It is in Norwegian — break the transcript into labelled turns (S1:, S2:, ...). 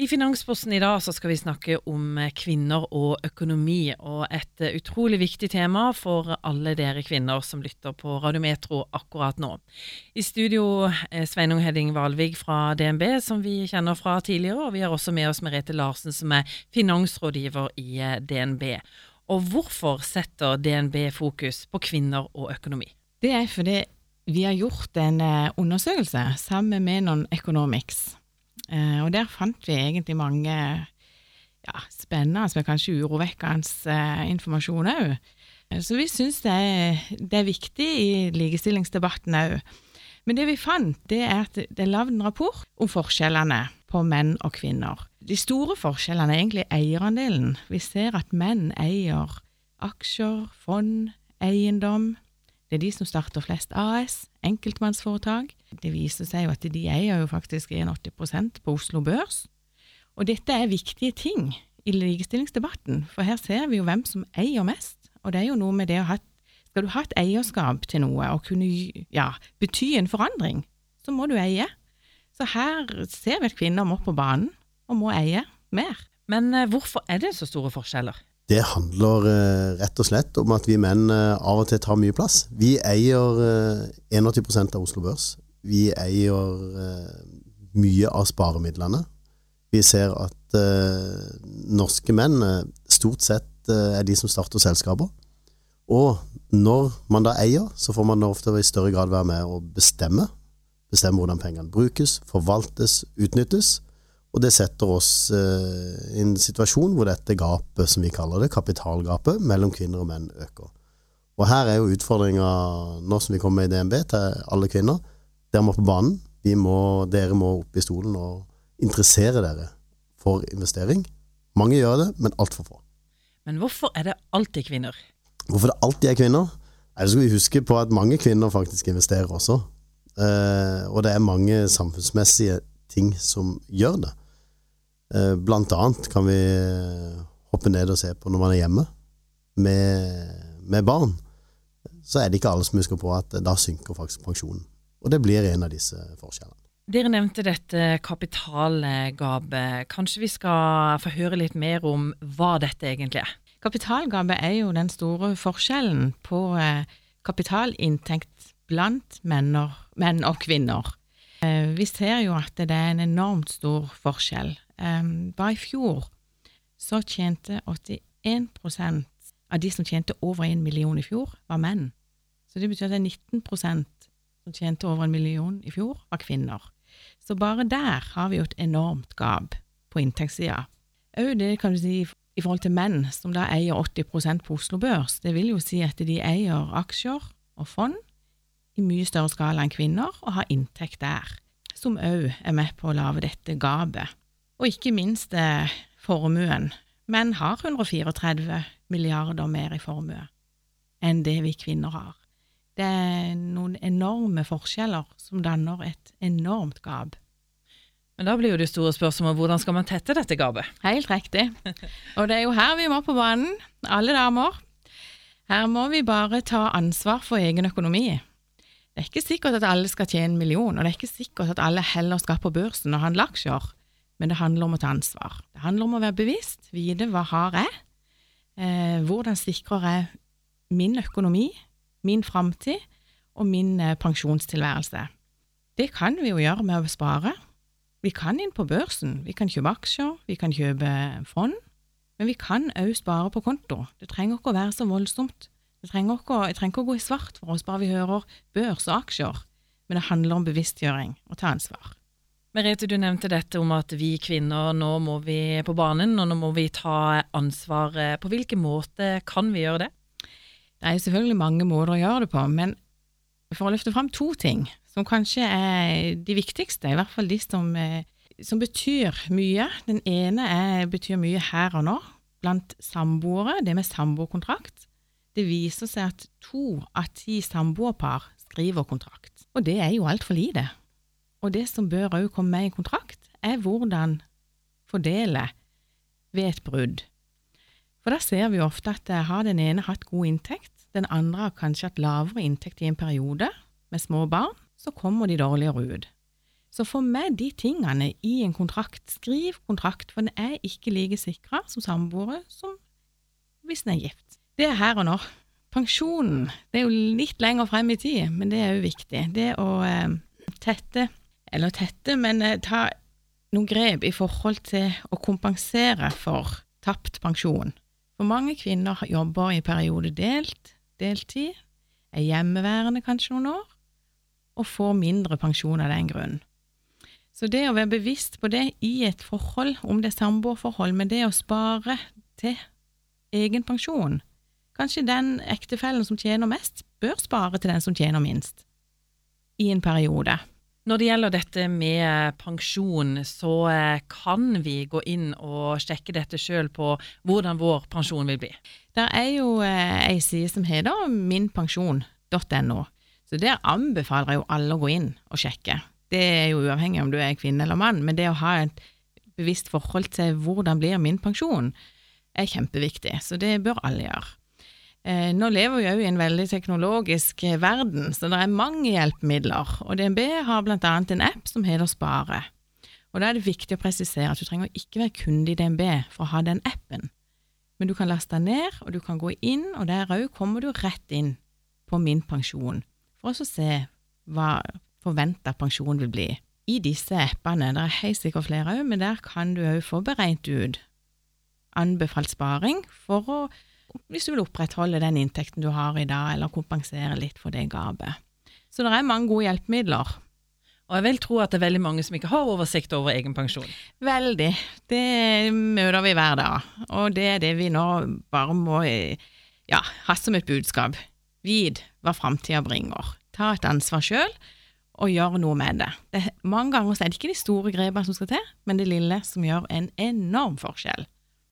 S1: I Finansposten i dag så skal vi snakke om kvinner og økonomi, og et utrolig viktig tema for alle dere kvinner som lytter på Radiometro akkurat nå. I studio er Sveinung Hedding Valvig fra DNB, som vi kjenner fra tidligere, og vi har også med oss Merete Larsen, som er finansrådgiver i DNB. Og hvorfor setter DNB fokus på kvinner og økonomi?
S2: Det er fordi vi har gjort en undersøkelse sammen med Noen Economics Eh, og der fant vi egentlig mange ja, spennende, men kanskje urovekkende eh, informasjon òg. Eh, så vi syns det, det, er viktig i likestillingsdebatten òg. Men det vi fant, det er at det er lagd en rapport om forskjellene på menn og kvinner. De store forskjellene er egentlig eierandelen. Vi ser at menn eier aksjer, fond, eiendom. Det er de som starter flest AS, enkeltmannsforetak. Det viser seg jo at de eier jo faktisk 81% på Oslo Børs. Og dette er viktige ting i likestillingsdebatten, for her ser vi jo hvem som eier mest. Og det er jo noe med det å ha Skal du ha et eierskap til noe og kunne ja, bety en forandring, så må du eie. Så her ser vi at kvinner må på banen og må eie mer.
S1: Men eh, hvorfor er det så store forskjeller?
S3: Det handler eh, rett og slett om at vi menn eh, av og til tar mye plass. Vi eier 21 eh, av Oslo Børs. Vi eier mye av sparemidlene. Vi ser at norske menn stort sett er de som starter selskaper. Og når man da eier, så får man ofte i større grad være med å bestemme. Bestemme hvordan pengene brukes, forvaltes, utnyttes. Og det setter oss eh, i en situasjon hvor dette gapet, som vi kaller det, kapitalgapet, mellom kvinner og menn øker. Og her er jo utfordringa nå som vi kommer i DNB, til alle kvinner. Dere må på banen. Må, dere må opp i stolen og interessere dere for investering. Mange gjør det, men altfor få.
S1: Men hvorfor er det alltid kvinner?
S3: Hvorfor det alltid er kvinner? Nei, skal vi huske på at mange kvinner faktisk investerer også. Eh, og det er mange samfunnsmessige ting som gjør det. Eh, blant annet kan vi eh, hoppe ned og se på når man er hjemme med, med barn. Så er det ikke alle som husker på at da synker faktisk pensjonen. Og det blir en av disse forskjellene.
S1: Dere nevnte dette kapitalgapet. Kanskje vi skal få høre litt mer om hva dette egentlig er?
S2: Kapitalgapet er jo den store forskjellen på eh, kapitalinntekt blant menn og kvinner. Vi ser jo at det er en enormt stor forskjell. Um, bare i fjor så tjente 81% av de som tjente over en million i fjor, var menn. Så det betyr at det er 19 som tjente over en million i fjor, var kvinner. Så bare der har vi jo et enormt gap på inntektssida. Òg det kan du si i forhold til menn, som da eier 80% på Oslo Børs. Det vil jo si at de eier aksjer og fond i mye større skala enn kvinner, og har inntekt der, som òg er med på å lage dette gapet og ikke minst eh, formuen. Menn har 134 milliarder mer i formue enn det vi kvinner har. Det er noen enorme forskjeller som danner et enormt gap.
S1: Men da blir jo det store spørsmålet hvordan skal man tette dette gapet?
S2: Helt riktig. Og det er jo her vi må på banen, alle damer. Her må vi bare ta ansvar for egen økonomi. Det er ikke sikkert at alle skal tjene en million, og det er ikke sikkert at alle heller skal på børsen og handle aksjer men det handler om å ta ansvar. Det handler om å være bevisst, vite hva har jeg, eh, hvordan sikrer jeg min økonomi, min framtid og min eh, pensjonstilværelse. Det kan vi jo gjøre med å spare. Vi kan inn på børsen, vi kan kjøpe aksjer, vi kan kjøpe fond, men vi kan òg spare på konto. Det trenger ikke å være så voldsomt. Det trenger ikke, jeg trenger ikke å gå i svart for oss bare vi hører børs og aksjer, men det handler om bevisstgjøring og ta ansvar.
S1: Merete, du nevnte dette om at vi kvinner nå må vi på banen, og nå må vi ta ansvar. På hvilken måte kan vi gjøre det?
S2: Det er selvfølgelig mange måter å gjøre det på, men for å løfte fram to ting som kanskje er de viktigste, i hvert fall de som, eh, som betyr mye. Den ene er, betyr mye her og nå, blant samboere, det med samboerkontrakt. Det viser seg at to av ti samboerpar skriver kontrakt, og det er jo altfor lite. Og det som bør òg komme med i kontrakt, er hvordan fordele ved et brudd. For da ser vi ofte at eh, har den ene hatt god inntekt, den andre har kanskje hatt lavere inntekt i en periode med små barn, så kommer de dårligere ut. Så få med de tingene i en kontrakt. Skriv kontrakt, for den er ikke like sikra som samboere som hvis den er gift. Det er her og nå. Pensjonen, det er jo litt lenger frem i tid, men det er jo viktig. Det å eh, tette, eller tette, men eh, ta noen grep i forhold til å kompensere for tapt pensjon. For mange kvinner jobber i periode delt, deltid, er hjemmeværende kanskje noen år, og får mindre pensjon av den grunn. Så det å være bevisst på det i et forhold, om det er samboerforhold, men det å spare til egen pensjon Kanskje den ektefellen som tjener mest, bør spare til den som tjener minst, i en periode.
S1: Når det gjelder dette med pensjon, så eh, kan vi gå inn og sjekke dette sjøl på hvordan vår pensjon vil bli.
S2: Det er jo eh, ei side som heter minpensjon.no, så der anbefaler jeg jo alle å gå inn og sjekke. Det er jo uavhengig om du er kvinne eller mann, men det å ha et bevisst forhold til hvordan blir min pensjon, er kjempeviktig, så det bør alle gjøre. Eh, nå lever vi jo i en veldig teknologisk eh, verden, så det er mange hjelpemidler, og DNB har annet en app som heter Spare. Og Da er det viktig å presisere at du trenger ikke være kunde i DNB for å ha den appen, men du kan laste den ned, og du kan gå inn, og der òg kommer du rett inn på Min pensjon, for å se hva forventa pensjon vil bli. I disse appene, det er helt sikkert flere òg, men der kan du òg få beregnet ut anbefalt sparing for å, hvis du vil opprettholde den inntekten du har i dag, eller kompensere litt for det gapet. Så det er mange gode hjelpemidler.
S1: Og jeg vil tro at det er veldig mange som ikke har oversikt over egen pensjon.
S2: Veldig. Det møter vi hver dag, og det er det vi nå bare må ja, ha som et budskap. Vit hva framtida bringer. Ta et ansvar sjøl, og gjør noe med det. det mange ganger er det ikke de store grepene som skal til, men det lille som gjør en enorm forskjell.